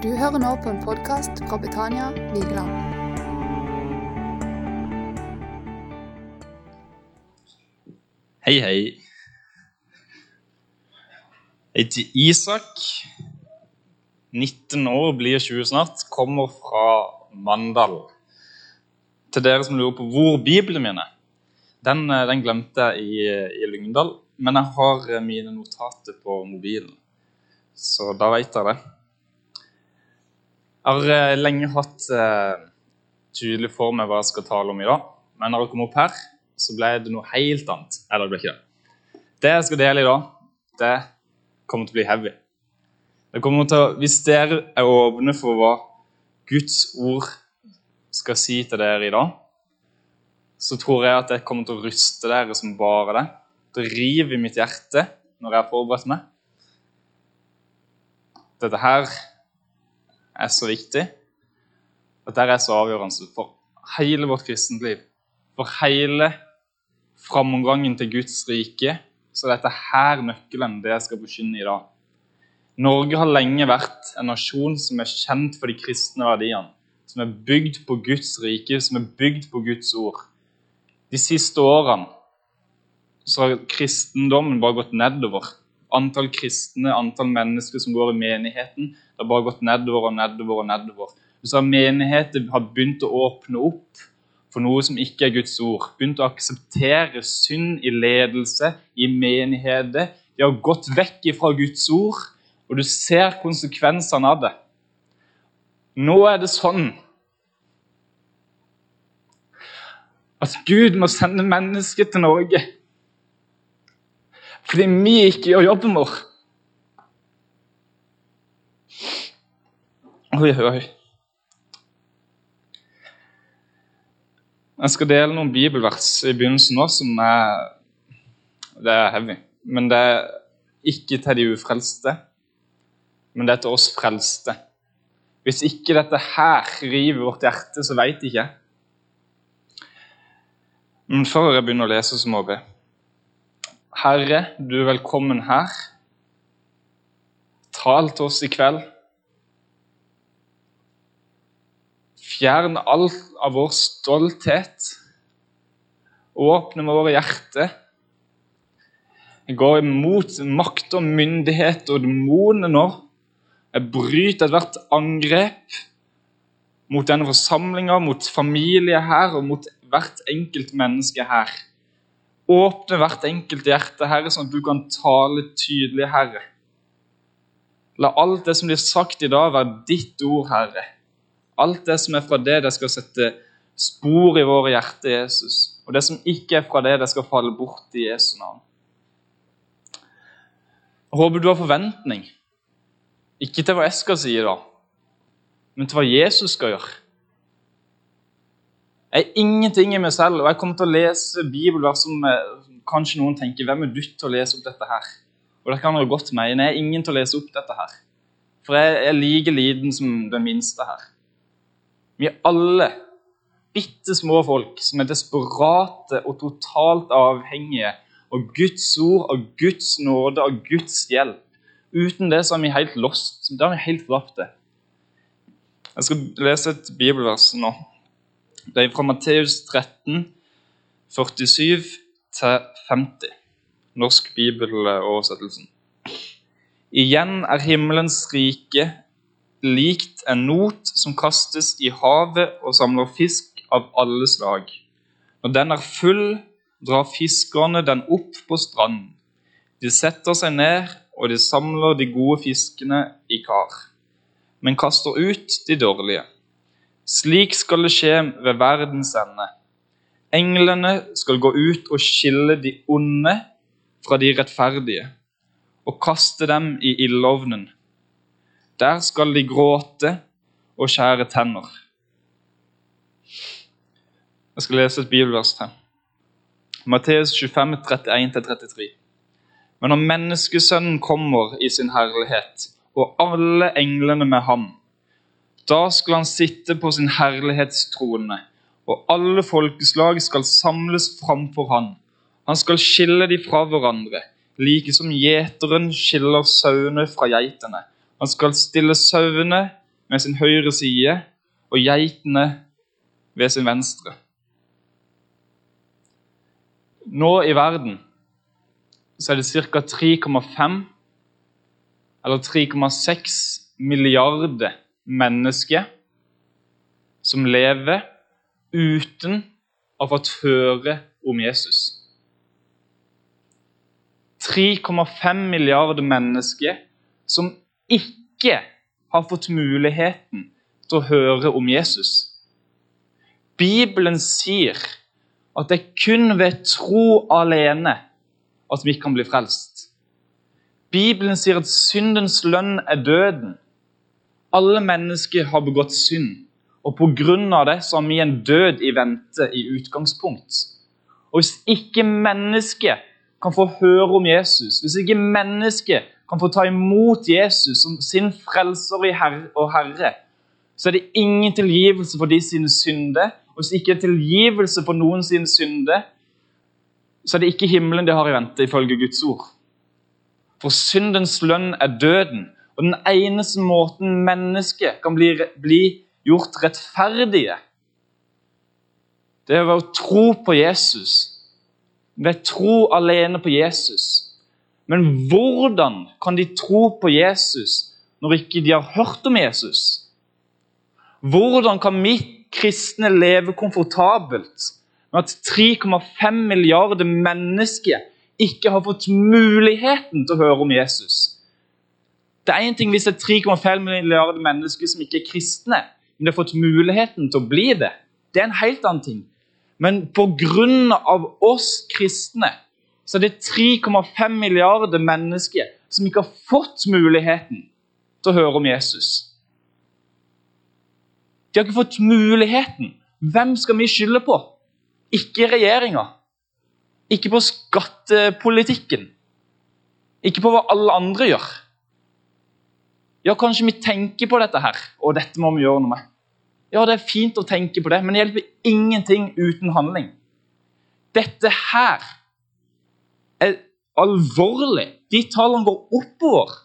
Du hører nå på en podkast fra Betania Vigeland. Hei, hei. Jeg heter Isak. 19 år, blir 20 snart. Kommer fra Mandal. Til dere som lurer på hvor Bibelen min er. Den, eh, den glemte jeg i, i Lyngdal, men jeg har eh, mine notater på mobilen. Så da vet jeg det. Jeg har eh, lenge hatt eh, tydelig for meg hva jeg skal tale om i dag. Men når jeg kom opp her, så ble det noe helt annet. Eller det ble ikke det. Det jeg skal dele i dag, det kommer til å bli heavy. Det kommer til å, Hvis dere er åpne for hva Guds ord skal si til dere i dag, så tror jeg at det kommer til å ruste dere som bare det. Det river i mitt hjerte når jeg har forberedt meg. Dette her er så viktig. at det er så avgjørende for hele vårt kristenliv. For hele framgangen til Guds rike. Så dette er her nøkkelen det jeg skal forkynne i dag. Norge har lenge vært en nasjon som er kjent for de kristne verdiene. Som er bygd på Guds rike, som er bygd på Guds ord. De siste årene så har kristendommen bare gått nedover. Antall kristne, antall mennesker som går i menigheten, det har bare gått nedover og nedover. og nedover. Så har menigheter har begynt å åpne opp for noe som ikke er Guds ord. Begynt å akseptere synd i ledelse, i menigheter. De har gått vekk fra Guds ord, og du ser konsekvensene av det. Nå er det sånn at Gud må sende mennesker til Norge fordi vi ikke gjør jobben vår. Oi, oi. Jeg skal dele noen bibelvers i begynnelsen nå som er Det er heavy. Men det er ikke til de ufrelste, men det er til oss frelste. Hvis ikke dette her river vårt hjerte, så veit ikke jeg. Men før jeg begynner å lese, så må jeg be. Herre, du er velkommen her. Tal til oss i kveld. Fjern alt av vår stolthet. Åpne våre hjerter. Jeg går imot makt og myndighet og demoner nå. Jeg bryter ethvert angrep mot denne forsamlinga, mot familie her og mot hvert enkelt menneske her. Åpne hvert enkelt hjerte, Herre, sånn at du kan tale tydelig, Herre. La alt det som blir sagt i dag, være ditt ord, Herre. Alt det som er fra det, det skal sette spor i våre hjerter, Jesus. Og det som ikke er fra det, det skal falle bort i Jesu navn. Jeg håper du har forventning. Ikke til hva jeg skal si, da, men til hva Jesus skal gjøre. Jeg er ingenting i meg selv, og jeg kommer til å lese bibelvers som kanskje noen tenker Hvem er du til å lese opp dette her? Og det kan dere godt mene. Jeg er ingen til å lese opp dette her. For jeg er like liten som den minste her. Vi er alle bitte små folk som er desperate og totalt avhengige av Guds ord, av Guds nåde, av Guds hjelp. Uten det så er vi helt lost. Da er vi helt forlapt det. Jeg skal lese et bibelvers nå. Det er fra Matteus 13, 47 50. Norsk bibeloversettelsen. Igjen er himmelens rike likt en not som kastes i havet og samler fisk av alle slag. Når den er full, drar fiskerne den opp på stranden. De setter seg ned, og de samler de gode fiskene i kar, men kaster ut de dårlige. Slik skal det skje ved verdens ende. Englene skal gå ut og skille de onde fra de rettferdige og kaste dem i ildovnen. Der skal de gråte og skjære tenner. Jeg skal lese et bibelvers til. Matteus 25, 31-33. Men når menneskesønnen kommer i sin herlighet, og alle englene med ham, da skal han sitte på sin herlighetstrone, og alle folkeslag skal samles framfor han. Han skal skille de fra hverandre, like som gjeteren skiller sauene fra geitene. Han skal stille sauene ved sin høyre side og geitene ved sin venstre. Nå i verden så er det ca. 3,5 eller 3,6 milliarder mennesker som lever uten å ha fått høre om Jesus. 3,5 milliarder mennesker som ikke har fått muligheten til å høre om Jesus. Bibelen sier at det er kun ved tro alene at vi kan bli frelst. Bibelen sier at syndens lønn er døden. Alle mennesker har begått synd, og pga. det så har vi en død i vente i utgangspunkt. Og Hvis ikke mennesket kan få høre om Jesus, hvis ikke mennesket kan få ta imot Jesus som sin frelser og herre, så er det ingen tilgivelse for de sine synder. Og hvis ikke tilgivelse for noen sine synder, så er det ikke himmelen de har i vente, ifølge Guds ord. For syndens lønn er døden. Og den eneste måten mennesket kan bli, bli gjort rettferdige, det er ved å tro på Jesus. Ved tro alene på Jesus. Men hvordan kan de tro på Jesus når ikke de har hørt om Jesus? Hvordan kan vi kristne leve komfortabelt med at 3,5 milliarder mennesker ikke har fått muligheten til å høre om Jesus. Det er én ting hvis det er 3,5 milliarder mennesker som ikke er kristne, men de har fått muligheten til å bli det. Det er en helt annen ting. Men pga. oss kristne så er det 3,5 milliarder mennesker som ikke har fått muligheten til å høre om Jesus. De har ikke fått muligheten. Hvem skal vi skylde på? Ikke regjeringa. Ikke på skattepolitikken. Ikke på hva alle andre gjør. Ja, kanskje vi tenker på dette her, og dette må vi gjøre noe med. Ja, det er fint å tenke på det, men det hjelper ingenting uten handling. Dette her er alvorlig. De tallene går oppover.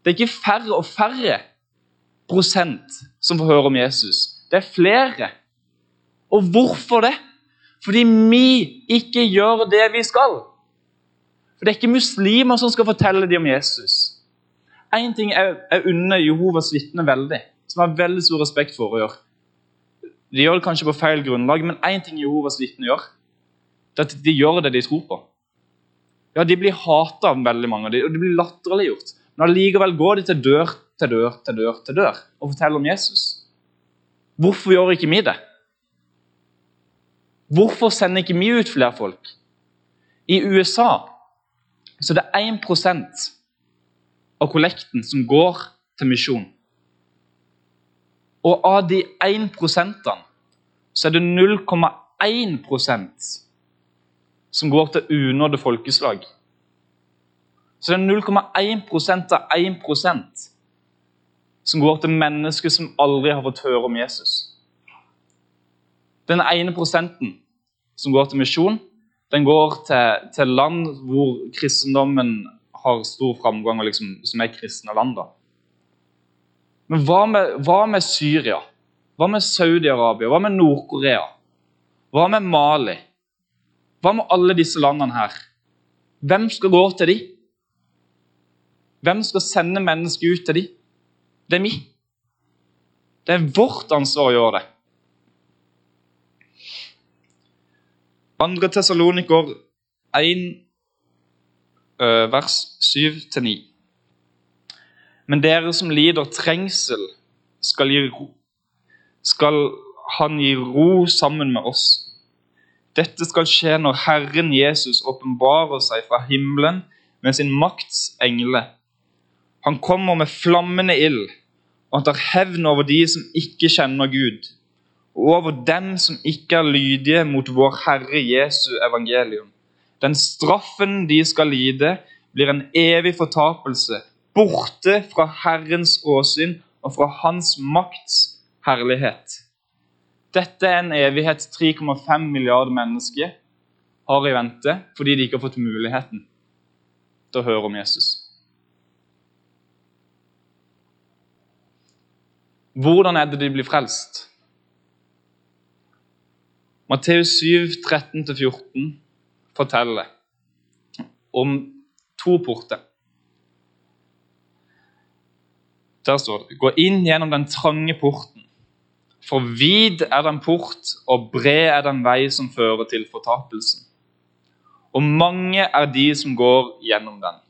Det er ikke færre og færre prosent som får høre om Jesus. Det er flere. Og hvorfor det? Fordi vi ikke gjør det vi skal. For Det er ikke muslimer som skal fortelle dem om Jesus. Én ting er, jeg under Jehovas vitner veldig, som jeg har veldig stor respekt for å gjøre. De gjør det kanskje på feil grunnlag, men én ting Jehovas vitner gjør, det er at de gjør det de tror på. Ja, De blir hata av veldig mange, og de blir latterliggjort. Men allikevel går de til dør til dør til dør til dør og forteller om Jesus. Hvorfor gjør ikke vi det? Hvorfor sender ikke vi ut flere folk? I USA så det er 1 av kollekten som går til misjon. Og av de 1% så er det 0,1% som går til unådde folkeslag. Så det er 0,1 av 1% som går til mennesker som aldri har fått høre om Jesus. Den ene prosenten som går til misjon, den går til, til land hvor kristendommen har stor framgang, og liksom, som er kristne land. da. Men hva med, hva med Syria? Hva med Saudi-Arabia? Hva med Nord-Korea? Hva med Mali? Hva med alle disse landene her? Hvem skal gå til de? Hvem skal sende mennesker ut til de? Det er vi. Det er vårt ansvar å gjøre det. Andre Tessaloniker 1, vers 7-9. Men dere som lider trengsel, skal, gi ro, skal han gi ro sammen med oss. Dette skal skje når Herren Jesus åpenbarer seg fra himmelen med sin makts engle. Han kommer med flammende ild, og han tar hevn over de som ikke kjenner Gud og over dem som ikke er lydige mot vår Herre Jesu evangelium. Den straffen de skal lide, blir en evig fortapelse, borte fra Herrens åsyn og fra Hans makts herlighet. Dette er en evighet 3,5 milliarder mennesker har i vente fordi de ikke har fått muligheten til å høre om Jesus. Hvordan er det de blir frelst? Matteus 7, 13-14 forteller om to porter. Der står det Gå inn gjennom den trange porten. For vid er den port, og bred er den vei som fører til fortapelsen. Og mange er de som går gjennom den.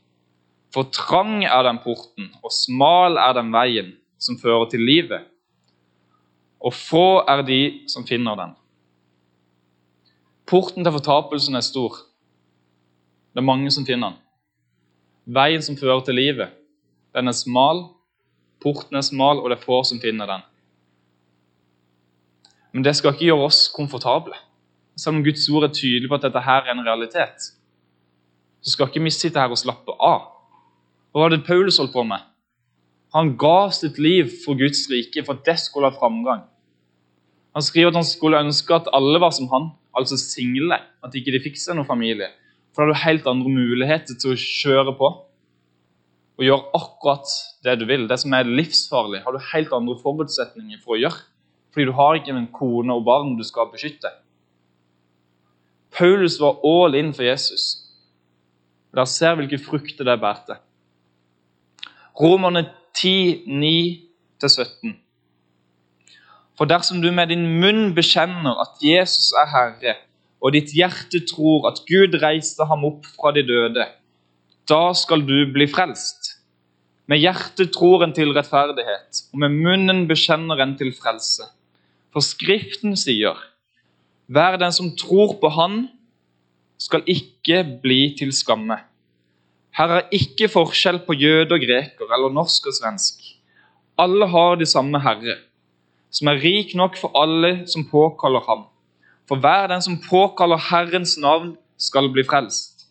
For trang er den porten, og smal er den veien som fører til livet. Og få er de som finner den. Porten til fortapelsen er stor. Det er mange som finner den. Veien som fører til livet, den er smal. Porten er smal, og det er få som finner den. Men det skal ikke gjøre oss komfortable. Selv om Guds ord er tydelig på at dette her er en realitet, så skal ikke vi sitte her og slappe av. Hva var det Paulus holdt på med? Han ga sitt liv for Guds rike, for at det skulle ha framgang. Han skriver at han skulle ønske at alle var som han, altså single. At ikke de fikk seg noen familie. For da har du helt andre muligheter til å kjøre på og gjøre akkurat det du vil. Det som er livsfarlig, har du helt andre forutsetninger for å gjøre. Fordi du har ikke en kone og barn du skal beskytte. Paulus var all in for Jesus. Der ser se hvilke frukter det bærte. Romerne 10, 9-17. For dersom du med din munn bekjenner at Jesus er Herre, og ditt hjerte tror at Gud reiste ham opp fra de døde, da skal du bli frelst. Med hjertet tror en til rettferdighet, og med munnen bekjenner en til frelse. For Skriften sier, 'Hver den som tror på Han, skal ikke bli til skamme'. Her er ikke forskjell på jøde og greker eller norsk og svensk. Alle har de samme Herre, som er rik nok for alle som påkaller ham. For hver den som påkaller Herrens navn, skal bli frelst.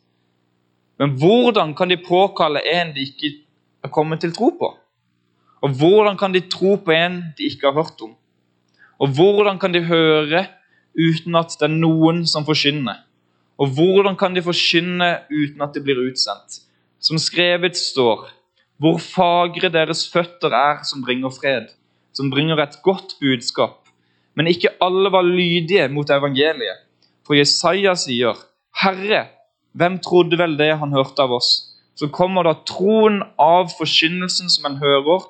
Men hvordan kan de påkalle en de ikke er kommet til tro på? Og hvordan kan de tro på en de ikke har hørt om? Og hvordan kan de høre uten at det er noen som forkynner? Og hvordan kan de forkynne uten at de blir utsendt? Som skrevet står, hvor fagre deres føtter er som bringer fred, som bringer et godt budskap. Men ikke alle var lydige mot evangeliet. For Jesaja sier, Herre, hvem trodde vel det han hørte av oss? Så kommer da troen av forkynnelsen som en hører,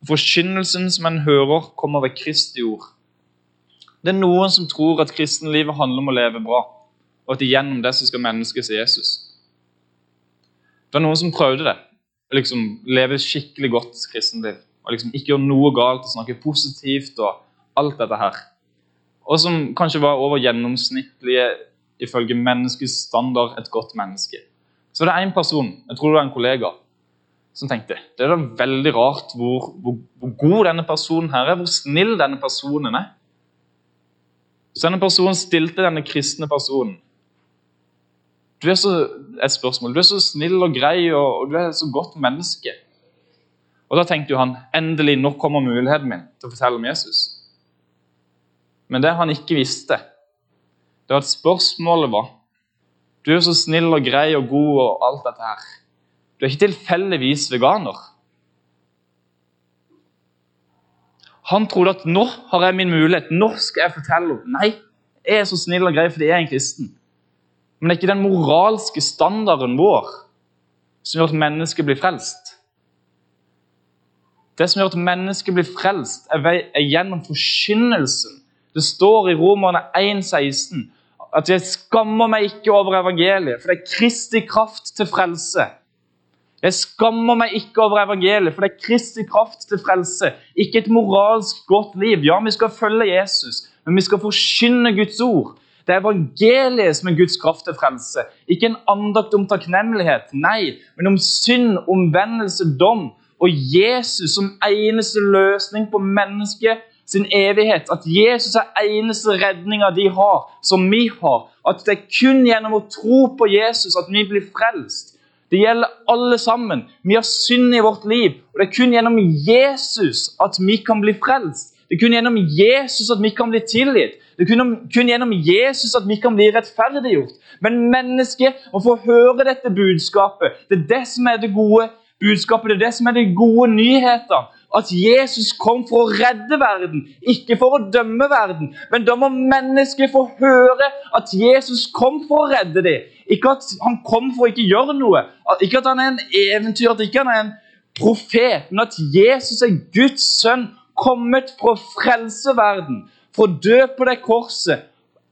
og forkynnelsen som en hører, kommer ved Kristi ord. Det er noen som tror at kristenlivet handler om å leve bra, og at gjennom det så skal mennesket se Jesus. Det var noen som prøvde det. liksom Leve skikkelig godt kristenliv. Og liksom ikke gjøre noe galt og snakke positivt og alt dette her. Og som kanskje var over gjennomsnittlige ifølge menneskets standard et godt menneske. Så det er en person, jeg tror det var en kollega, som tenkte det er da veldig rart hvor, hvor, hvor god denne personen her er, hvor snill denne personen er. Så denne personen stilte denne kristne personen du er så, et spørsmål, du er så snill og grei og, og du er så godt menneske. Og Da tenkte jo han endelig nå kommer muligheten min til å fortelle om Jesus. Men det han ikke visste, det var at spørsmålet var Du er så snill og grei og god og alt dette her. Du er ikke tilfeldigvis veganer. Han trodde at nå har jeg min mulighet, nå skal jeg fortelle henne. Nei, jeg er så snill og grei fordi jeg er en kristen. Men det er ikke den moralske standarden vår som gjør at mennesket blir frelst. Det som gjør at mennesket blir frelst, er, gjennom forkynnelsen. Det står i Romerne 1,16 at jeg skammer meg ikke over evangeliet, for det er Kristi kraft til frelse. Jeg skammer meg ikke over evangeliet, for det er Kristi kraft til frelse. Ikke et moralsk godt liv. Ja, vi skal følge Jesus, men vi skal forkynne Guds ord. Det er evangeliet som er Guds kraft til frelse. Ikke en andakt om takknemlighet, nei, men om synd, omvendelse, dom. Og Jesus som eneste løsning på mennesket sin evighet. At Jesus er eneste redninga de har, som vi har. At det er kun gjennom å tro på Jesus at vi blir frelst. Det gjelder alle sammen. Vi har synd i vårt liv, og det er kun gjennom Jesus at vi kan bli frelst. Det er kun gjennom Jesus at vi kan bli tilgitt. Det er kun, kun gjennom Jesus at vi kan bli rettferdiggjort. Men mennesket må få høre dette budskapet. Det er det som er det gode budskapet. Det er det som er de gode nyheter. at Jesus kom for å redde verden, ikke for å dømme verden. Men da må mennesket få høre at Jesus kom for å redde dem. Ikke at han kom for å ikke gjøre noe. Ikke at han er en eventyr, at ikke han er en profet, men at Jesus er Guds sønn, kommet for å frelse verden. For å dø på det korset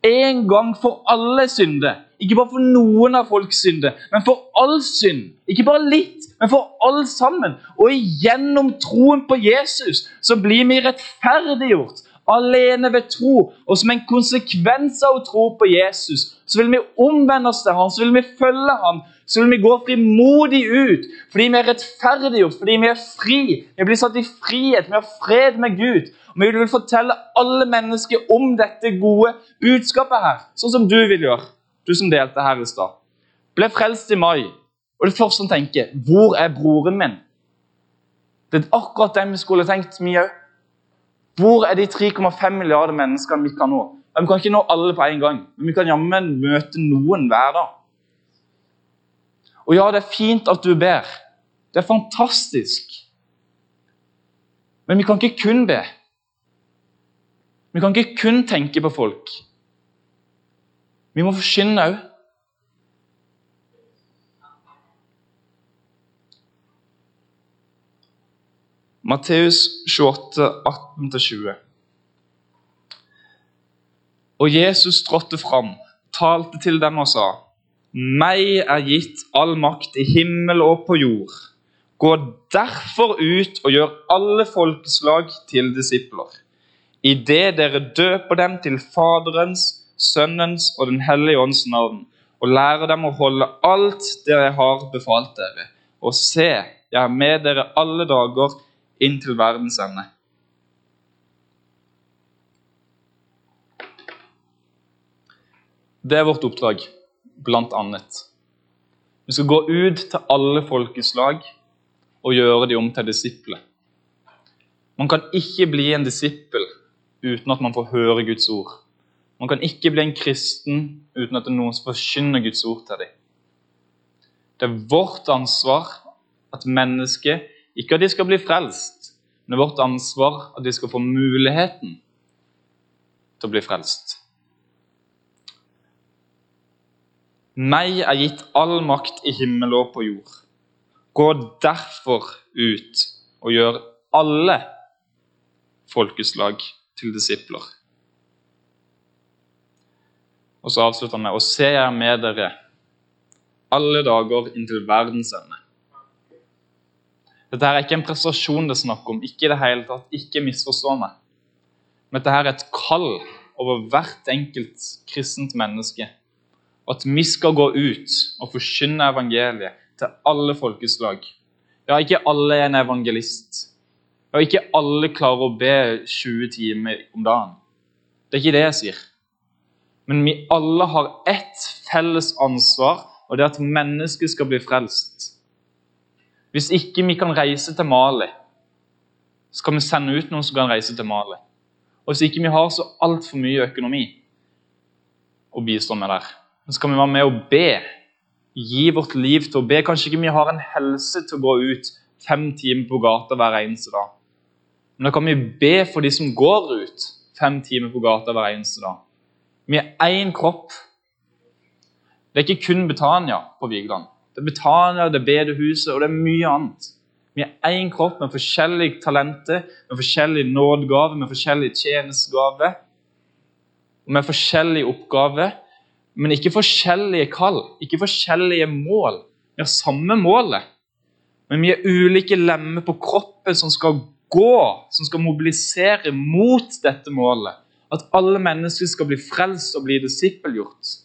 en gang for alle synder. Ikke bare for noen av folks synder, men for all synd. Ikke bare litt, men for alle sammen. Og gjennom troen på Jesus så blir vi rettferdiggjort alene ved tro. Og som en konsekvens av å tro på Jesus, så vil vi omvende oss til ham, så vil vi følge ham, så vil vi gå frimodig ut fordi vi er rettferdiggjort, fordi vi er fri. Vi blir satt i frihet, vi har fred med Gud. Og vi vil fortelle alle mennesker om dette gode budskapet her, sånn som du vil gjøre du som delte her i stad, ble frelst i mai, og det første han tenker, hvor er broren min? Det er akkurat det vi skulle tenkt, vi òg. Hvor er de 3,5 milliarder menneskene vi kan nå? Vi kan ikke nå alle på en gang, men vi kan jammen møte noen hver dag. Og ja, det er fint at du ber. Det er fantastisk. Men vi kan ikke kun be. Vi kan ikke kun tenke på folk. Vi må forkynne òg. Matteus 28, 18-20. Og Jesus trådte fram, talte til dem og sa:" Meg er gitt all makt i himmel og på jord. Gå derfor ut og gjør alle folkeslag til disipler. Idet dere døper dem til Faderens, Sønnens og Den hellige ånds navn, og lære dem å holde alt det jeg har befalt dere. Og se, jeg er med dere alle dager inn til verdens ende. Det er vårt oppdrag, blant annet. Vi skal gå ut til alle folkeslag og gjøre dem om til disipler. Man kan ikke bli en disippel uten at man får høre Guds ord. Man kan ikke bli en kristen uten at det er noen som forkynner Guds ord til dem. Det er vårt ansvar at mennesket Ikke at de skal bli frelst, men det er vårt ansvar at de skal få muligheten til å bli frelst. Meg er gitt all makt i himmel og på jord. Gå derfor ut og gjør alle folkeslag til disipler. Og så avslutter han med Og se, jeg med dere alle dager inntil verdens ende. Dette er ikke en prestasjon det er snakk om. Ikke i det hele tatt. Ikke misforstå meg. Men dette her er et kall over hvert enkelt kristent menneske. At vi skal gå ut og forkynne evangeliet til alle folkeslag. Ja, ikke alle er en evangelist. Ja, ikke alle klarer å be 20 timer om dagen. Det er ikke det jeg sier. Men vi alle har ett felles ansvar, og det er at mennesket skal bli frelst. Hvis ikke vi kan reise til Mali, så kan vi sende ut noen som kan reise til Mali. Og hvis ikke vi har så altfor mye økonomi å bistå med der, så kan vi være med og be. Gi vårt liv til å be. Kanskje ikke vi har en helse til å gå ut fem timer på gata hver eneste dag. Men da kan vi be for de som går ut fem timer på gata hver eneste dag. Vi er én kropp. Det er ikke kun Betania på Vigeland. Det er Betania, det er bedehuset og det er mye annet. Vi er én kropp med forskjellige talenter, med forskjellige nådgaver, med forskjellige tjenestegaver. Med forskjellige oppgaver, men ikke forskjellige kall, ikke forskjellige mål. Vi har samme målet, men vi er ulike lemmer på kroppen som skal gå, som skal mobilisere mot dette målet. At alle mennesker skal bli frelst og bli disippelgjort.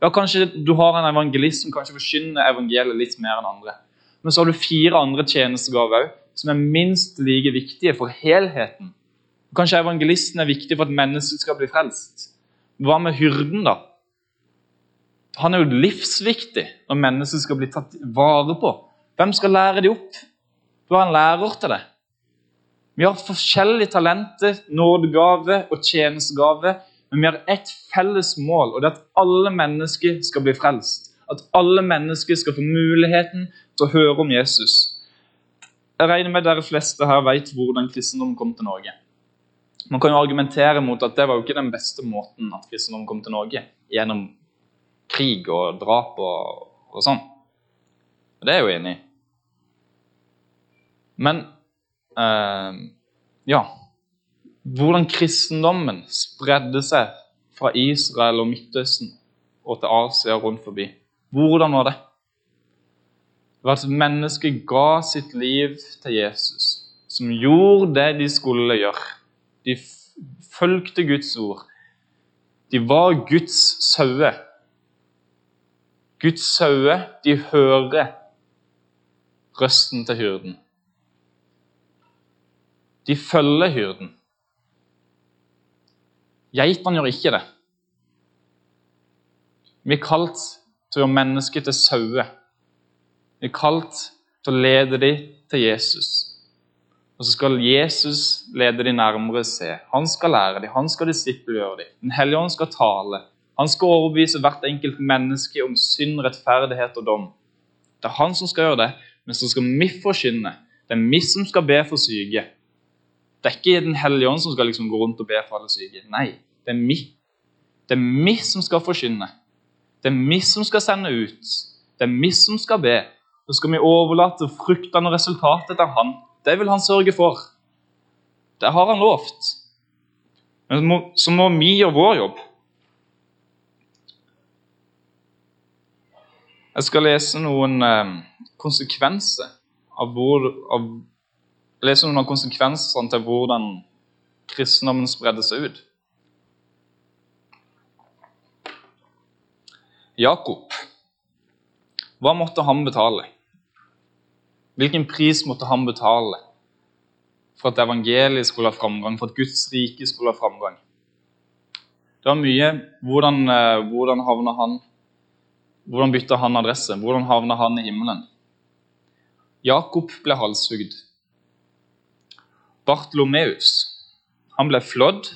Ja, Kanskje du har en evangelist som kanskje forkynner evangeliet litt mer enn andre. Men så har du fire andre tjenestegaver som er minst like viktige for helheten. Kanskje evangelisten er viktig for at mennesket skal bli frelst. Hva med hyrden, da? Han er jo livsviktig når mennesket skal bli tatt vare på. Hvem skal lære de opp? Du har en lærer til det. Vi har forskjellige talenter, nådegave og tjenestegave, men vi har ett felles mål, og det er at alle mennesker skal bli frelst. At alle mennesker skal få muligheten til å høre om Jesus. jeg regner med dere fleste her vet hvordan kristendom kom til Norge. Man kan jo argumentere mot at det var jo ikke den beste måten at kristendom kom til Norge. Gjennom krig og drap og, og sånn. Og det er jeg jo enig i. Men ja Hvordan kristendommen spredde seg fra Israel og Midtøsten og til Asia rundt forbi. Hvordan var det? Det var at mennesket ga sitt liv til Jesus, som gjorde det de skulle gjøre. De fulgte Guds ord. De var Guds sauer. Guds sauer, de hører røsten til hyrden. De følger hyrden. Geitene gjør ikke det. Vi er kalt til å gjøre mennesket til sauer. Vi er kalt til å lede dem til Jesus. Og så skal Jesus lede dem nærmere se. Han skal lære dem, han skal disiplegjøre dem. Den hellige ånd skal tale. Han skal overbevise hvert enkelt menneske om synd, rettferdighet og dom. Det er han som skal gjøre det, men så skal vi forkynne. Det er vi som skal be for syke. Det er ikke Den hellige ånd som skal liksom gå rundt og be for alle syke. Nei, det er vi. Det er vi som skal forkynne. Det er vi som skal sende ut. Det er vi som skal be. Så skal vi overlate fruktene og resultatet til han. Det vil han sørge for. Det har han lovt. Men så må vi gjøre vår jobb. Jeg skal lese noen eh, konsekvenser av, hvor, av lese noen av konsekvensene til hvordan kristendommen spredde seg ut. Jakob, hva måtte han betale? Hvilken pris måtte han betale for at evangeliet skulle ha framgang, for at Guds rike skulle ha framgang? Det var mye. Hvordan, eh, hvordan havna han Hvordan bytta han adresse? Hvordan havna han i himmelen? Jakob ble halshugd. Bartlomeus han ble flådd.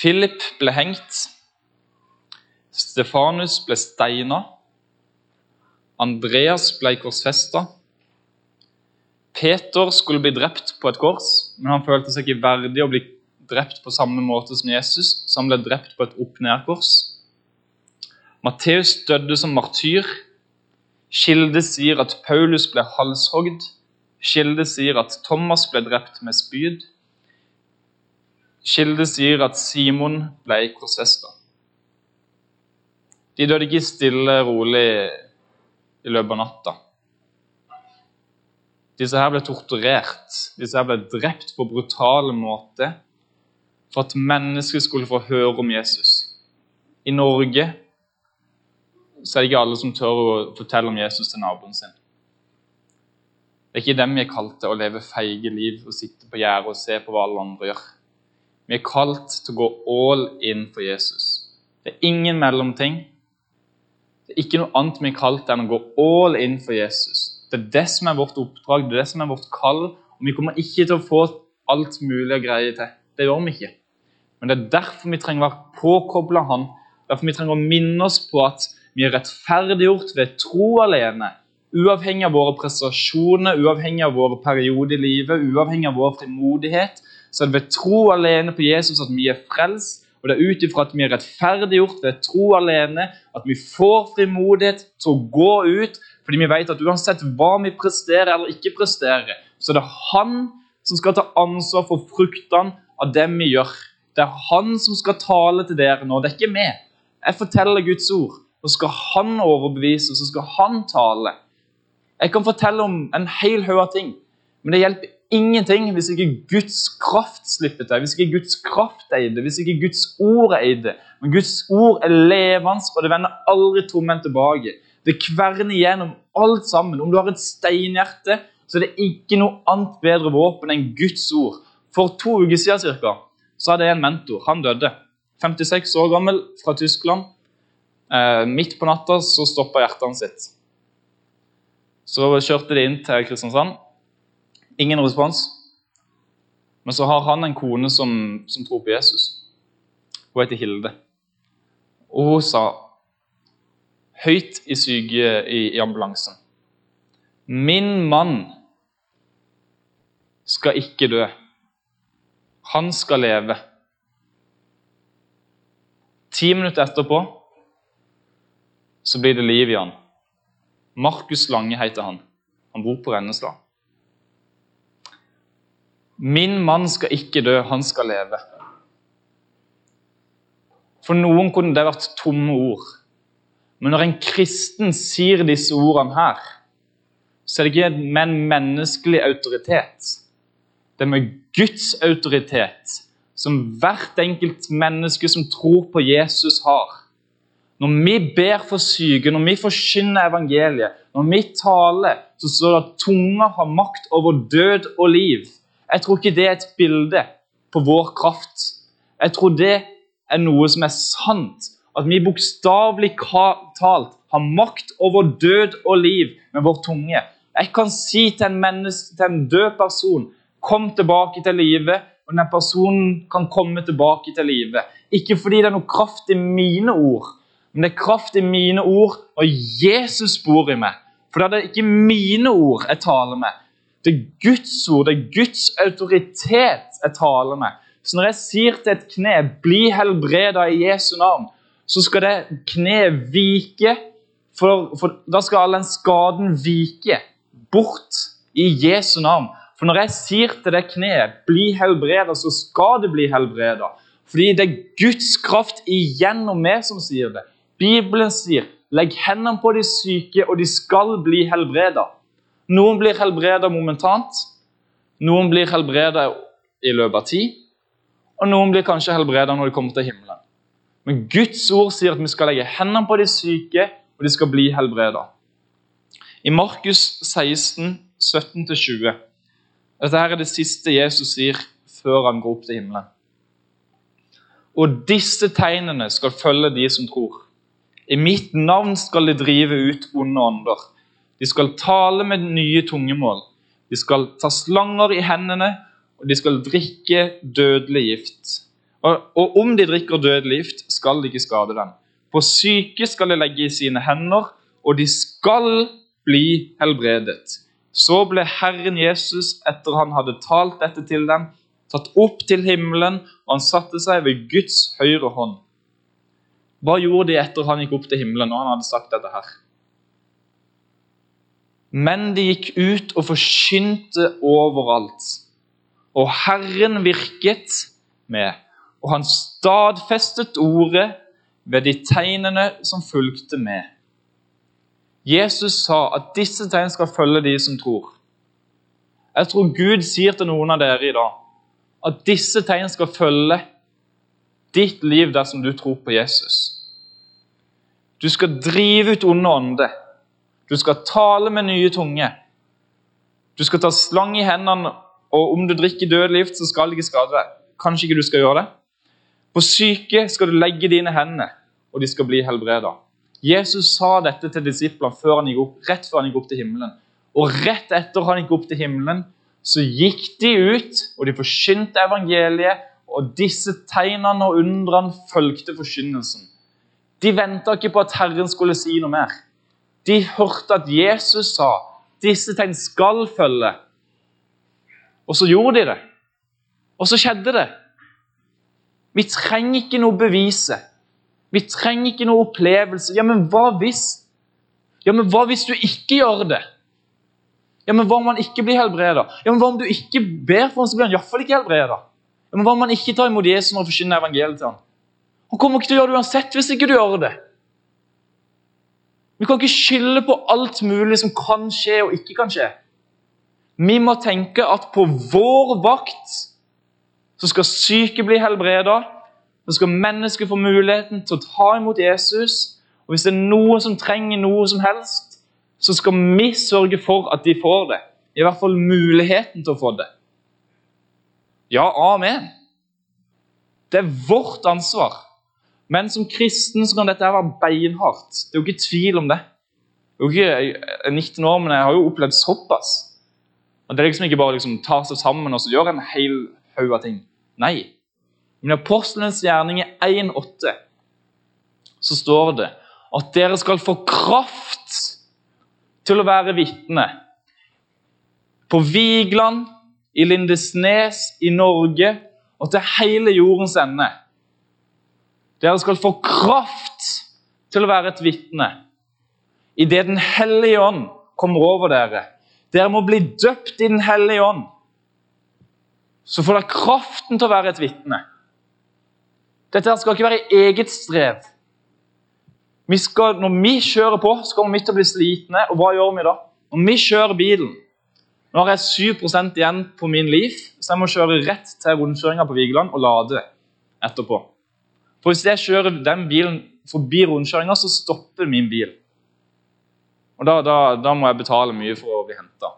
Philip ble hengt. Stefanus ble steina. Andreas ble korsfesta. Peter skulle bli drept på et kors, men han følte seg ikke verdig å bli drept på samme måte som Jesus, så han ble drept på et opp-ned-kors. Matteus døde som martyr. Kilde sier at Paulus ble halshogd. Kilde sier at Thomas ble drept med spyd. Kilde sier at Simon ble korsfesta. De døde ikke stille og rolig i løpet av natta. Disse her ble torturert, disse her ble drept på brutale måter for at mennesker skulle få høre om Jesus. I Norge så er det ikke alle som tør å fortelle om Jesus til naboen sin. Det er ikke dem vi er kalt til å leve feige liv og sitte på gjerdet og se på hva alle andre gjør. Vi er kalt til å gå all in for Jesus. Det er ingen mellomting. Det er ikke noe annet vi er kalt enn å gå all in for Jesus. Det er det som er vårt oppdrag, det er det som er vårt kall. Og Vi kommer ikke til å få alt mulig og greie til. Det gjør vi ikke. Men det er derfor vi trenger å være påkobla Han. Derfor vi trenger å minne oss på at vi er rettferdiggjort ved tro alene. Uavhengig av våre prestasjoner, uavhengig av våre perioder i livet, uavhengig av vår frimodighet, så er det ved tro alene på Jesus at vi er frelst. Og det er ut ifra at vi er rettferdiggjort ved tro alene, at vi får frimodighet til å gå ut. Fordi vi vet at uansett hva vi presterer eller ikke presterer, så er det han som skal ta ansvar for fruktene av det vi gjør. Det er han som skal tale til dere nå, det er ikke vi. Jeg forteller Guds ord, så skal han overbevise, så skal han tale. Jeg kan fortelle om en hel haug av ting, men det hjelper ingenting hvis ikke Guds kraft slipper til, hvis ikke Guds kraft er i det, hvis ikke Guds ord er i det. Men Guds ord er levende, og det vender aldri tomhendt tilbake. Det kverner gjennom alt sammen. Om du har et steinhjerte, så er det ikke noe annet bedre våpen enn Guds ord. For to uker siden cirka, så hadde jeg en mentor. Han døde. 56 år gammel, fra Tyskland. Eh, midt på natta så stoppa hjertet hans sitt. Så kjørte de inn til Kristiansand. Ingen respons. Men så har han en kone som, som tror på Jesus. Hun heter Hilde. Og hun sa høyt i syke i, i ambulansen Min mann skal ikke dø. Han skal leve. Ti minutter etterpå så blir det liv i han. Markus Lange heter han. Han bor på Rennesla. Min mann skal ikke dø, han skal leve. For noen kunne det vært tomme ord. Men når en kristen sier disse ordene her, så er det ikke med en menneskelig autoritet. Det er med Guds autoritet, som hvert enkelt menneske som tror på Jesus, har. Når vi ber for syke, når vi forkynner evangeliet, når vi taler, så står det at tunga har makt over død og liv. Jeg tror ikke det er et bilde på vår kraft. Jeg tror det er noe som er sant. At vi bokstavelig talt har makt over død og liv med vår tunge. Jeg kan si til en, menneske, til en død person kom tilbake til livet, og den personen kan komme tilbake til livet. Ikke fordi det er noe kraft i mine ord, men det er kraft i mine ord, og Jesus bor i meg. For det er ikke mine ord jeg taler med, det er Guds ord, det er Guds autoritet jeg taler med. Så når jeg sier til et kne 'bli helbreda i Jesu navn', så skal det kneet vike, for, for da skal all den skaden vike bort i Jesu navn. For når jeg sier til det kneet 'bli helbreda', så skal det bli helbreda. Fordi det er Guds kraft igjennom meg som sier det. Bibelen sier 'legg hendene på de syke, og de skal bli helbreda'. Noen blir helbreda momentant, noen blir helbreda i løpet av tid, og noen blir kanskje helbreda når de kommer til himmelen. Men Guds ord sier at vi skal legge hendene på de syke, og de skal bli helbreda. I Markus 16, 17-20 Dette her er det siste Jesus sier før han går opp til himmelen. Og disse tegnene skal følge de som tror. I mitt navn skal de drive ut onde ånder. De skal tale med nye tungemål. De skal ta slanger i hendene, og de skal drikke dødelig gift. Og, og om de drikker dødelig gift, skal de ikke skade dem. På syke skal de legge i sine hender, og de skal bli helbredet. Så ble Herren Jesus, etter han hadde talt dette til dem, tatt opp til himmelen, og han satte seg ved Guds høyre hånd. Hva gjorde de etter han gikk opp til himmelen og han hadde sagt dette her? Men de gikk ut og forkynte overalt. Og Herren virket med, og han stadfestet ordet ved de tegnene som fulgte med. Jesus sa at disse tegn skal følge de som tror. Jeg tror Gud sier til noen av dere i dag at disse tegn skal følge ditt liv dersom du tror på Jesus. Du skal drive ut onde ånder. Du skal tale med nye tunge. Du skal ta slang i hendene, og om du drikker dødelig gift, så skal det ikke skade deg. Kanskje ikke du skal gjøre det? På syke skal du legge dine hender, og de skal bli helbreda. Jesus sa dette til disiplene før han gikk opp, rett før han gikk opp til himmelen. Og rett etter han gikk opp til himmelen, så gikk de ut, og de forkynte evangeliet, og disse tegnene og undrene fulgte forkynnelsen. De venta ikke på at Herren skulle si noe mer. De hørte at Jesus sa disse tegn skal følge. Og så gjorde de det. Og så skjedde det. Vi trenger ikke noe bevise. Vi trenger ikke noe opplevelse. Ja, men hva hvis? Ja, men hva hvis du ikke gjør det? Ja, men Hva om han ikke blir helbreda? Ja, men hva om du ikke ber for ham, så blir han iallfall ikke helbreda? Men hva om man ikke tar imot Jesus og forkynner evangeliet til ham? Han kommer ikke til å gjøre det uansett hvis ikke du gjør det. Vi kan ikke skylde på alt mulig som kan skje og ikke kan skje. Vi må tenke at på vår vakt så skal syke bli helbreda. Så skal mennesker få muligheten til å ta imot Jesus. Og hvis det er noen som trenger noe som helst, så skal vi sørge for at de får det. I hvert fall muligheten til å få det. Ja, amen. Det er vårt ansvar. Men som kristen så kan dette være beinhardt. Det er jo ikke tvil om det. Jeg er jo ikke 19 år, men jeg har jo opplevd såpass. Og Det er liksom ikke bare liksom ta seg sammen og så gjøre en hel haug av ting. Nei. Men i Apostelens gjerning i 1,8 så står det at dere skal få kraft til å være vitne. På Vigeland, i Lindesnes, i Norge og til hele jordens ende. Dere skal få kraft til å være et vitne idet Den hellige ånd kommer over dere. Dere må bli døpt i Den hellige ånd. Så får dere kraften til å være et vitne. Dette skal ikke være eget strev. Vi skal, når vi kjører på, så kommer vi til å bli slitne. Og hva gjør vi da? Når vi kjører bilen Nå har jeg 7 igjen på min liv, så jeg må kjøre rett til rundkjøringa på Vigeland og lade etterpå. For Hvis jeg kjører den bilen forbi rundkjøringa, så stopper min bil. Og da, da, da, må jeg betale mye for å bli henta.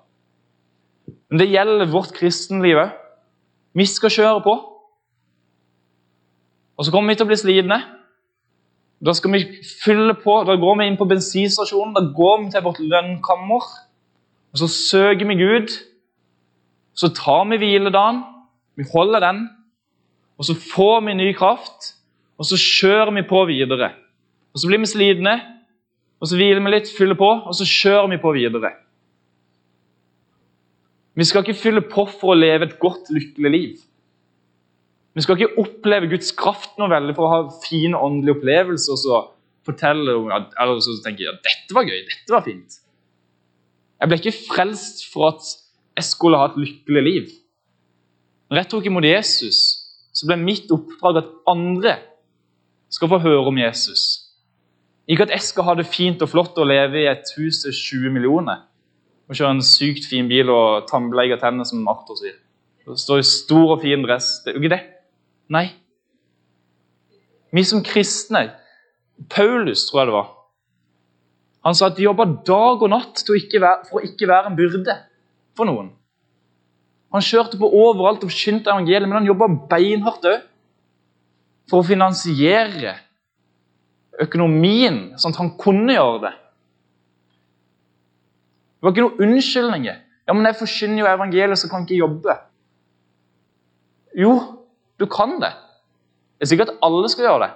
Men det gjelder vårt kristenliv òg. Vi skal kjøre på. Og så kommer vi til å bli slitne. Da skal vi fylle på, da går vi inn på bensinstasjonen, da går vi til vårt lønnkammer. Og Så søker vi Gud. Så tar vi hviledagen, vi holder den. Og så får vi ny kraft, og så kjører vi på videre. Og Så blir vi slitne, og så hviler vi litt, fyller på, og så kjører vi på videre. Vi skal ikke fylle på for å leve et godt, lykkelig liv. Vi skal ikke oppleve Guds kraft noe veldig for å ha fine åndelige opplevelser og så fortelle eller så tenker jeg, ja, dette var gøy, dette var fint. Jeg ble ikke frelst for at jeg skulle ha et lykkelig liv. Når jeg tok imot Jesus, så ble mitt oppdrag at andre skal få høre om Jesus. Ikke at jeg skal ha det fint og flott og leve i et hus til 20 millioner og kjøre en sykt fin bil og tannbleie tennene, som Arthur sier. Og står i stor og fin dress. Det er jo ikke det. Nei. Vi som kristne Paulus, tror jeg det var. Han sa at de jobba dag og natt for å ikke være en byrde for noen. Han kjørte på overalt og forkynte evangeliet, men han jobba beinhardt òg for å finansiere økonomien, sånn at han kunne gjøre det. Det var ikke noen unnskyldninger. Ja, men jeg forkynner jo evangeliet, så kan jeg ikke jobbe. Jo, du kan det. Det er sikkert at alle skal gjøre det,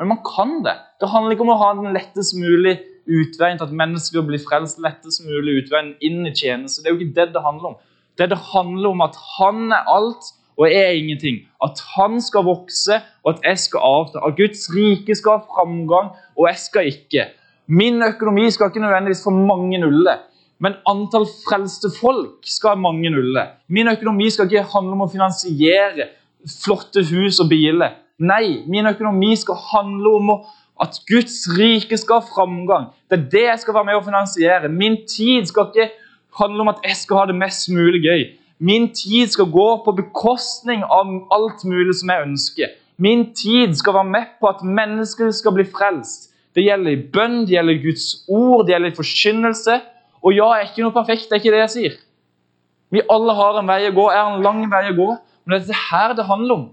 men man kan det. Det handler ikke om å ha den lettest mulig utveien til at mennesker blir frelst. lettest mulig utveien inn i tjeneste. Det er jo ikke det det handler om. Det det handler om at han er alt og er ingenting. At han skal vokse, og at jeg skal avta. At Guds rike skal ha framgang, og jeg skal ikke. Min økonomi skal ikke nødvendigvis få mange nuller. Men antall frelste folk skal ha mange nuller. Min økonomi skal ikke handle om å finansiere flotte hus og biler. Nei, min økonomi skal handle om at Guds rike skal ha framgang. Det er det jeg skal være med å finansiere. Min tid skal ikke handle om at jeg skal ha det mest mulig gøy. Min tid skal gå på bekostning av alt mulig som jeg ønsker. Min tid skal være med på at mennesker skal bli frelst. Det gjelder i bønn, det gjelder Guds ord, det gjelder i forkynnelse. Og ja, jeg er ikke noe perfekt, det er ikke det jeg sier. Vi alle har en vei å gå, jeg har en lang vei å gå. Men det er dette her det handler om.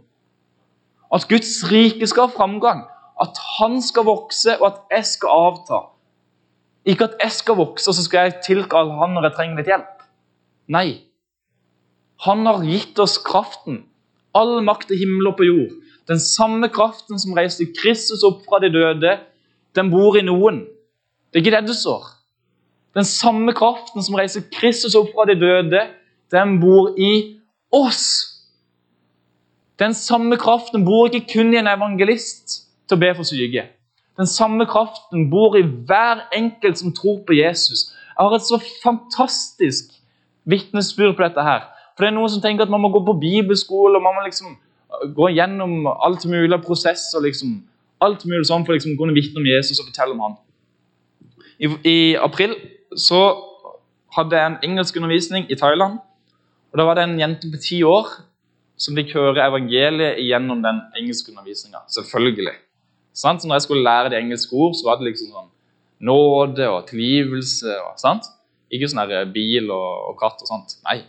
At Guds rike skal ha framgang. At han skal vokse, og at jeg skal avta. Ikke at jeg skal vokse, og så skal jeg tilkalle han når jeg trenger litt hjelp. Nei. Han har gitt oss kraften. All makt i himmel og på jord. Den samme kraften som reiste Kristus opp fra de døde, den bor i noen. Det er ikke det det står. Den samme kraften som reiser Kristus opp fra de døde, den bor i oss. Den samme kraften bor ikke kun i en evangelist til å be for syke. Den samme kraften bor i hver enkelt som tror på Jesus. Jeg har et så fantastisk vitnesbyrd på dette. her. For det er Noen som tenker at man må gå på bibelskole og man må liksom uh, gå gjennom alt mulig av prosesser. Liksom, alt mulig sånn for liksom å kunne vitne om Jesus og fortelle om han. I, I, april så hadde jeg en engelskundervisning i Thailand. og Da var det en jente på ti år som fikk høre evangeliet gjennom den engelskundervisninga. Selvfølgelig. Sant? Så når jeg skulle lære de engelske ord, så var det liksom sånn nåde og tilgivelse. og sant? Ikke sånn her bil og, og katt og sånt. Nei.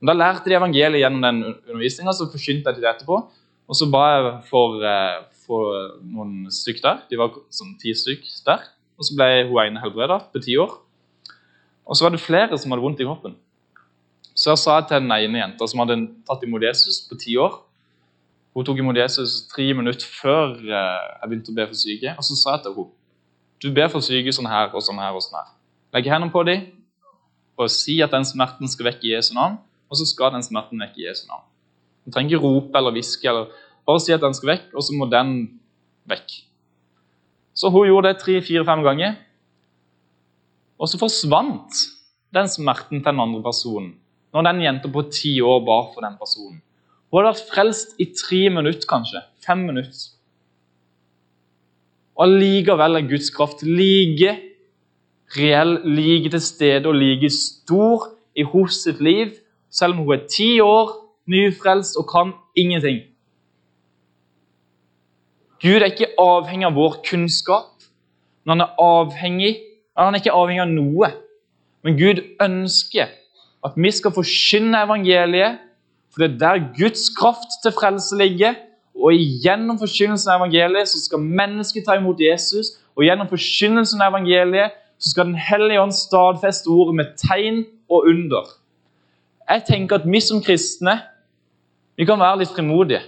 Men Da lærte de evangeliet gjennom den undervisninga, så forkynte jeg til det etterpå. Og så ba jeg for, eh, for noen stykk der. De var sånn ti stykk der. Og så ble hun ene helbreda på ti år. Og så var det flere som hadde vondt i kroppen. Så jeg sa til den ene jenta som hadde tatt imot Jesus på ti år Hun tok imot Jesus tre minutter før eh, jeg begynte å be for syke. Og så sa jeg til henne du ber for syke sånn her og sånn her. og sånn her. Legg hendene på dem og si at den smerten skal vekk i Jesu navn. og så skal den smerten vekk i Jesu navn. Du trenger ikke rope eller hviske, eller bare si at den skal vekk, og så må den vekk. Så hun gjorde det tre-fire-fem ganger, og så forsvant den smerten til den andre personen. Når den jenta på ti år bar for den personen. Hun hadde vært frelst i tre minutter, kanskje. Fem minutter. Og allikevel er Guds kraft like reell, like til stede og like stor i hos sitt liv, selv om hun er ti år, nyfrelst og kan ingenting. Gud er ikke avhengig av vår kunnskap, men han er avhengig han er ikke avhengig av noe. Men Gud ønsker at vi skal forkynne evangeliet, for det er der Guds kraft til frelse ligger. Og gjennom forkynnelsen av evangeliet så skal mennesket ta imot Jesus. Og gjennom forkynnelsen av evangeliet så skal Den hellige ånd stadfeste ordet med tegn og under. Jeg tenker at vi som kristne vi kan være litt frimodige.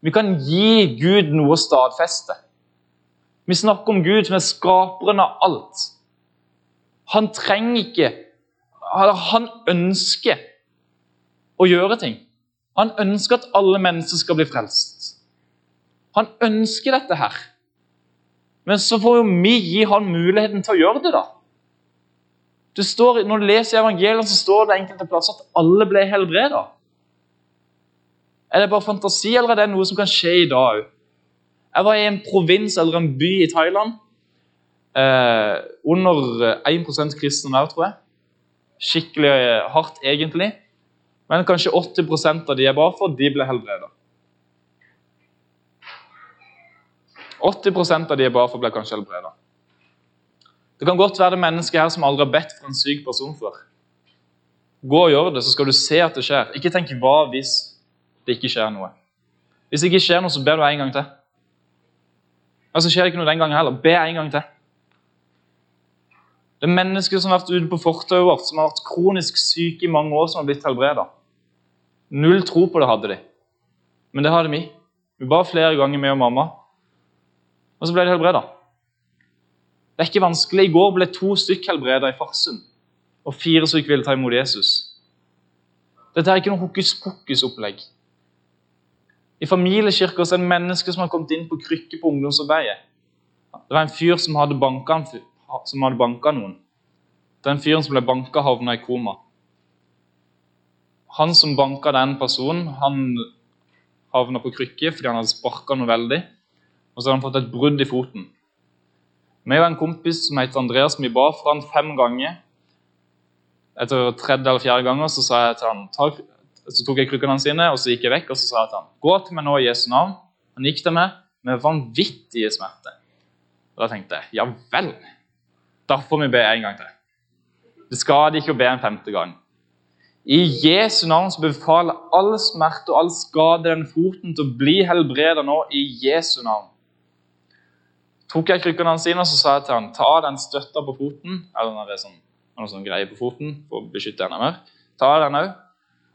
Vi kan gi Gud noe å stadfeste. Vi snakker om Gud som er skaperen av alt. Han trenger ikke Han ønsker å gjøre ting. Han ønsker at alle mennesker skal bli frelst. Han ønsker dette her. Men så får jo vi gi han muligheten til å gjøre det, da. Det står, når du leser evangeliet, så står det enkelte plasser at alle ble helbreda. Er det bare fantasi, eller er det noe som kan skje i dag òg? Jeg var i en provins eller en by i Thailand. Eh, under 1% kristne der, tror jeg. Skikkelig eh, hardt, egentlig. Men kanskje 80% av de jeg ba for, de ble helbreda. 80% av de jeg ba for, ble kanskje helbreda. Det kan godt være det mennesket her som aldri har bedt for en syk person før. Gå og gjør det, så skal du se at det skjer. Ikke tenk hva hvis det ikke skjer noe. Hvis det ikke skjer noe, så ber du en gang til. Altså skjer det ikke noe den gangen heller. Be en gang til. Det er mennesker som har vært ute på fortauet vårt, som har vært kronisk syke i mange år, som har blitt helbreda. Null tro på det hadde de. Men det hadde vi. Vi ba flere ganger, med og mamma. Og så ble de helbreda. Det er ikke vanskelig. I går ble to stykk helbreda i Farsund. Og fire stykk ville ta imot Jesus. Dette er ikke noe hokus pokus-opplegg. I familiekirka er det mennesker som har kommet inn på krykke på ungdomsarbeidet. Det var en fyr som som hadde banka noen. Den fyren som ble banka, havna i koma. Han som banka den personen, han havna på krykke fordi han hadde sparka noe veldig. Og så hadde han fått et brudd i foten. Vi og en kompis som heter Andreas, vi ba for han fem ganger. Etter tredje eller fjerde ganger så han, så tok jeg krykkene sine og så gikk jeg vekk og så sa jeg til han, gå til meg nå i Jesu navn. Han gikk til meg med vanvittige smerter. Og Da tenkte jeg ja vel. Da får vi be en gang til. Det skader ikke å be en femte gang. I Jesu navn så befaler all smerte og all skade den foten til å bli helbredet nå i Jesu navn. Tok jeg krykkene inn og så sa jeg til han, ta den støtta på foten, eller når det er sånn, noe sånn greie på foten for å beskytte enda mer. Ta den òg.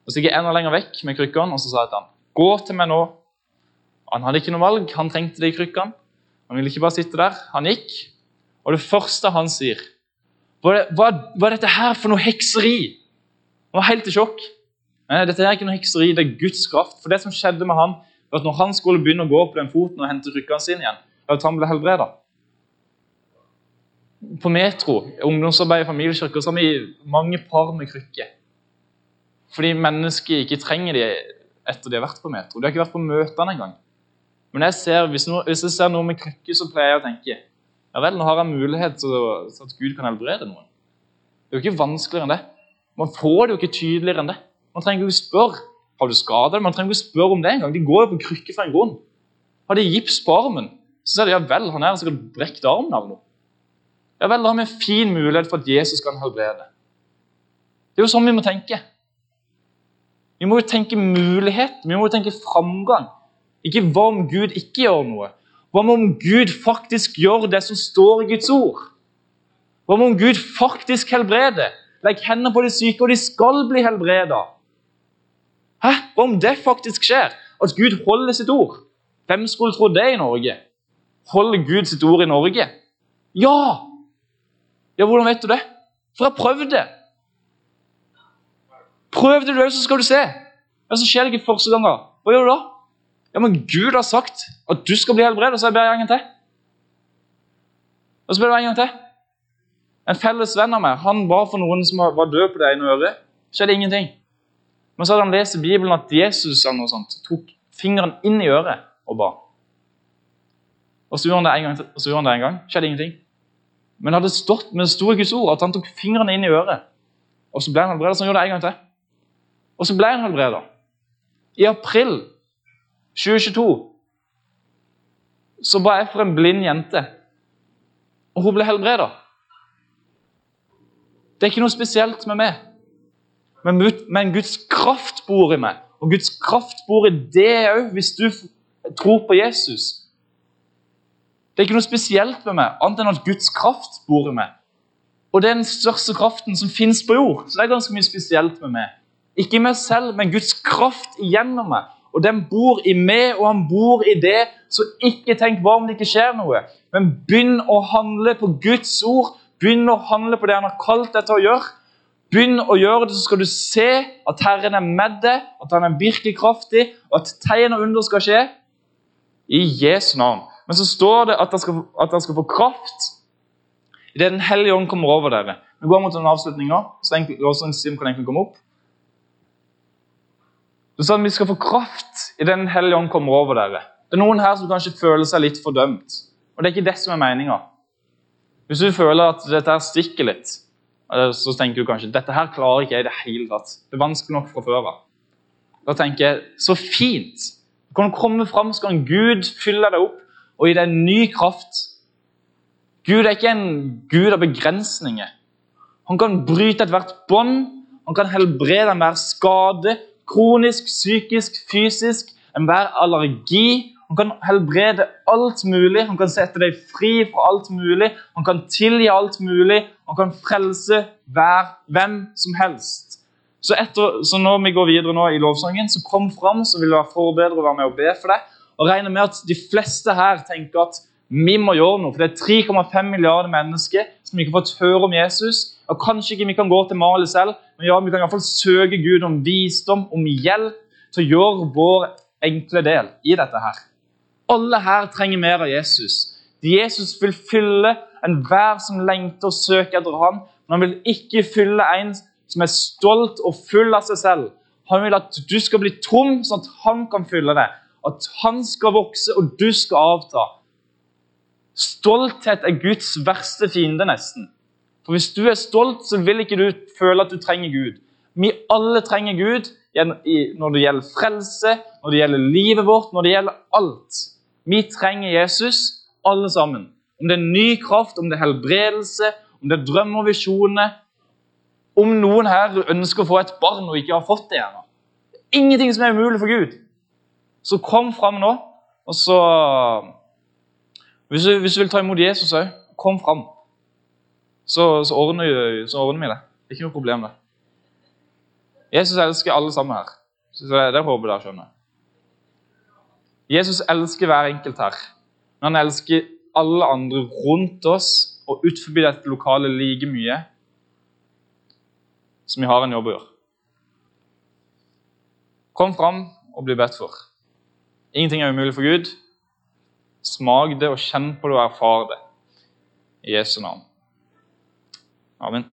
Og så gikk jeg enda lenger vekk med krykkene og så sa jeg til han, gå til meg nå. Han hadde ikke noe valg, han trengte de krykkene. Han ville ikke bare sitte der. Han gikk, og det første han sier hva er dette her for noe hekseri? Han var helt i sjokk. Nei, dette er ikke noe hekseri, det er Guds kraft. For det som skjedde med han, var at når han skulle begynne å gå på den foten og hente rykkene sine igjen, at han ble helbreda. På Metro, ungdomsarbeid i familiekirker, så har vi mange par med krykker. Fordi mennesker ikke trenger de etter de har vært på Metro. De har ikke vært på møtene engang. Men jeg ser, hvis, noe, hvis jeg ser noe med krykker, så pleier jeg å tenke ja vel, nå har jeg mulighet til at Gud kan helbrede noen. Det er jo ikke vanskeligere enn det. Man får det jo ikke tydeligere enn det. Man trenger ikke ikke spørre har du skada Man trenger ikke spørre om det engang. De går jo på krykke for en grunn. Har de gips på armen, så sier de ja vel, han er sikkert brekt armen av noe. Ja vel, da har vi en fin mulighet for at Jesus kan helbrede. Det er jo sånn vi må tenke. Vi må jo tenke mulighet, vi må jo tenke framgang. Ikke hva om Gud ikke gjør noe, hva om Gud faktisk gjør det som står i Guds ord? Hva om Gud faktisk helbreder? Legg hendene på de syke, og de skal bli helbreda. Hæ? Hva om det faktisk skjer? At Gud holder sitt ord? Hvem skulle tro det i Norge? Holder Gud sitt ord i Norge? Ja! Ja, Hvordan vet du det? For jeg prøvde. Prøv det, du, så skal du se. Men så skjer det ikke første ganger. Hva gjør du da? Ja, men Gud har sagt at du skal bli helbredet, så ber jeg en gang til. Og så ber du en gang til. En felles venn av meg han ba for noen som var død på det ene øret. skjedde ingenting. Men så hadde han lest i Bibelen at Jesus eller noe sånt, tok fingeren inn i øret og ba. Og så gjorde han det en gang, og så gjorde han det en gang. skjedde ingenting. Men det hadde stått med store Guds ord at han tok fingrene inn i øret. Og så ble han helbredet. Så han gjorde det en gang til. Og så ble han helbredet. I april 2022 så ba jeg for en blind jente, og hun ble helbredet. Det er ikke noe spesielt med meg, men, men Guds kraft bor i meg. Og Guds kraft bor i det òg, hvis du tror på Jesus. Det er ikke noe spesielt med meg, annet enn at Guds kraft bor i meg. Og det er den største kraften som fins på jord. Så det er ganske mye spesielt med meg. Ikke meg selv, men Guds kraft igjennom meg. Og den bor i meg, og han bor i det. Så ikke tenk hva om det ikke skjer noe. Men begynn å handle på Guds ord. Begynn å handle på det han har kalt deg til å gjøre. Begynn å gjøre det, så skal du se at Herren er med deg, at han er virkelig kraftig, og at tegn og under skal skje. I Jesu navn. Men så står det at dere skal, at skal få kraft idet Den hellige ånd kommer over dere. Vi går mot en avslutning nå. så sim kan egentlig komme opp. At vi skal få kraft idet Den hellige ånd kommer over dere. Det er noen her som kanskje føler seg litt fordømt. Og det er ikke det som er meninga. Hvis du føler at dette her stikker litt, så tenker du kanskje dette her klarer ikke jeg i det hele tatt. Det er vanskelig nok fra før av. Da tenker jeg så fint. Du kan komme fram, så kan Gud fylle deg opp og gi deg en ny kraft. Gud er ikke en gud av begrensninger. Han kan bryte ethvert bånd. Han kan helbrede enhver skade, kronisk, psykisk, fysisk, enhver allergi. Han kan helbrede alt mulig, han kan sette deg fri fra alt mulig. Han kan tilgi alt mulig, han kan frelse hver, hvem som helst. Så, etter, så når vi går videre nå i lovsangen, så kom fram, så vil det være forbedre å være med og be for deg. Og regner med at de fleste her tenker at vi må gjøre noe, for det er 3,5 milliarder mennesker som ikke har fått høre om Jesus. Og Kanskje ikke vi kan gå til Mali selv, men ja, vi kan i hvert fall søke Gud om visdom, om hjelp til å gjøre vår enkle del i dette her. Alle her trenger mer av Jesus. Jesus vil fylle enhver som lengter og søker etter ham. Men han vil ikke fylle en som er stolt og full av seg selv. Han vil at du skal bli tom, sånn at han kan fylle deg. At han skal vokse, og du skal avta. Stolthet er Guds verste fiende, nesten. For Hvis du er stolt, så vil ikke du føle at du trenger Gud. Vi alle trenger Gud når det gjelder frelse, når det gjelder livet vårt, når det gjelder alt. Vi trenger Jesus, alle sammen. Om det er ny kraft, om det er helbredelse, om det er drømmer og visjoner. Om noen her ønsker å få et barn og ikke har fått det ennå. Ingenting som er umulig for Gud. Så kom fram nå. og så... Hvis du, hvis du vil ta imot Jesus òg, kom fram. Så, så, ordner, så, ordner, vi det. Det er ikke noe problem, det. Jesus elsker alle sammen her. Så det, det håper jeg dere skjønner. Jesus elsker hver enkelt her, men han elsker alle andre rundt oss og utenfor dette lokalet like mye som vi har en jobb å gjøre. Kom fram og bli bedt for. Ingenting er umulig for Gud. Smak det og kjenn på det og erfar det. I Jesu navn. Amen.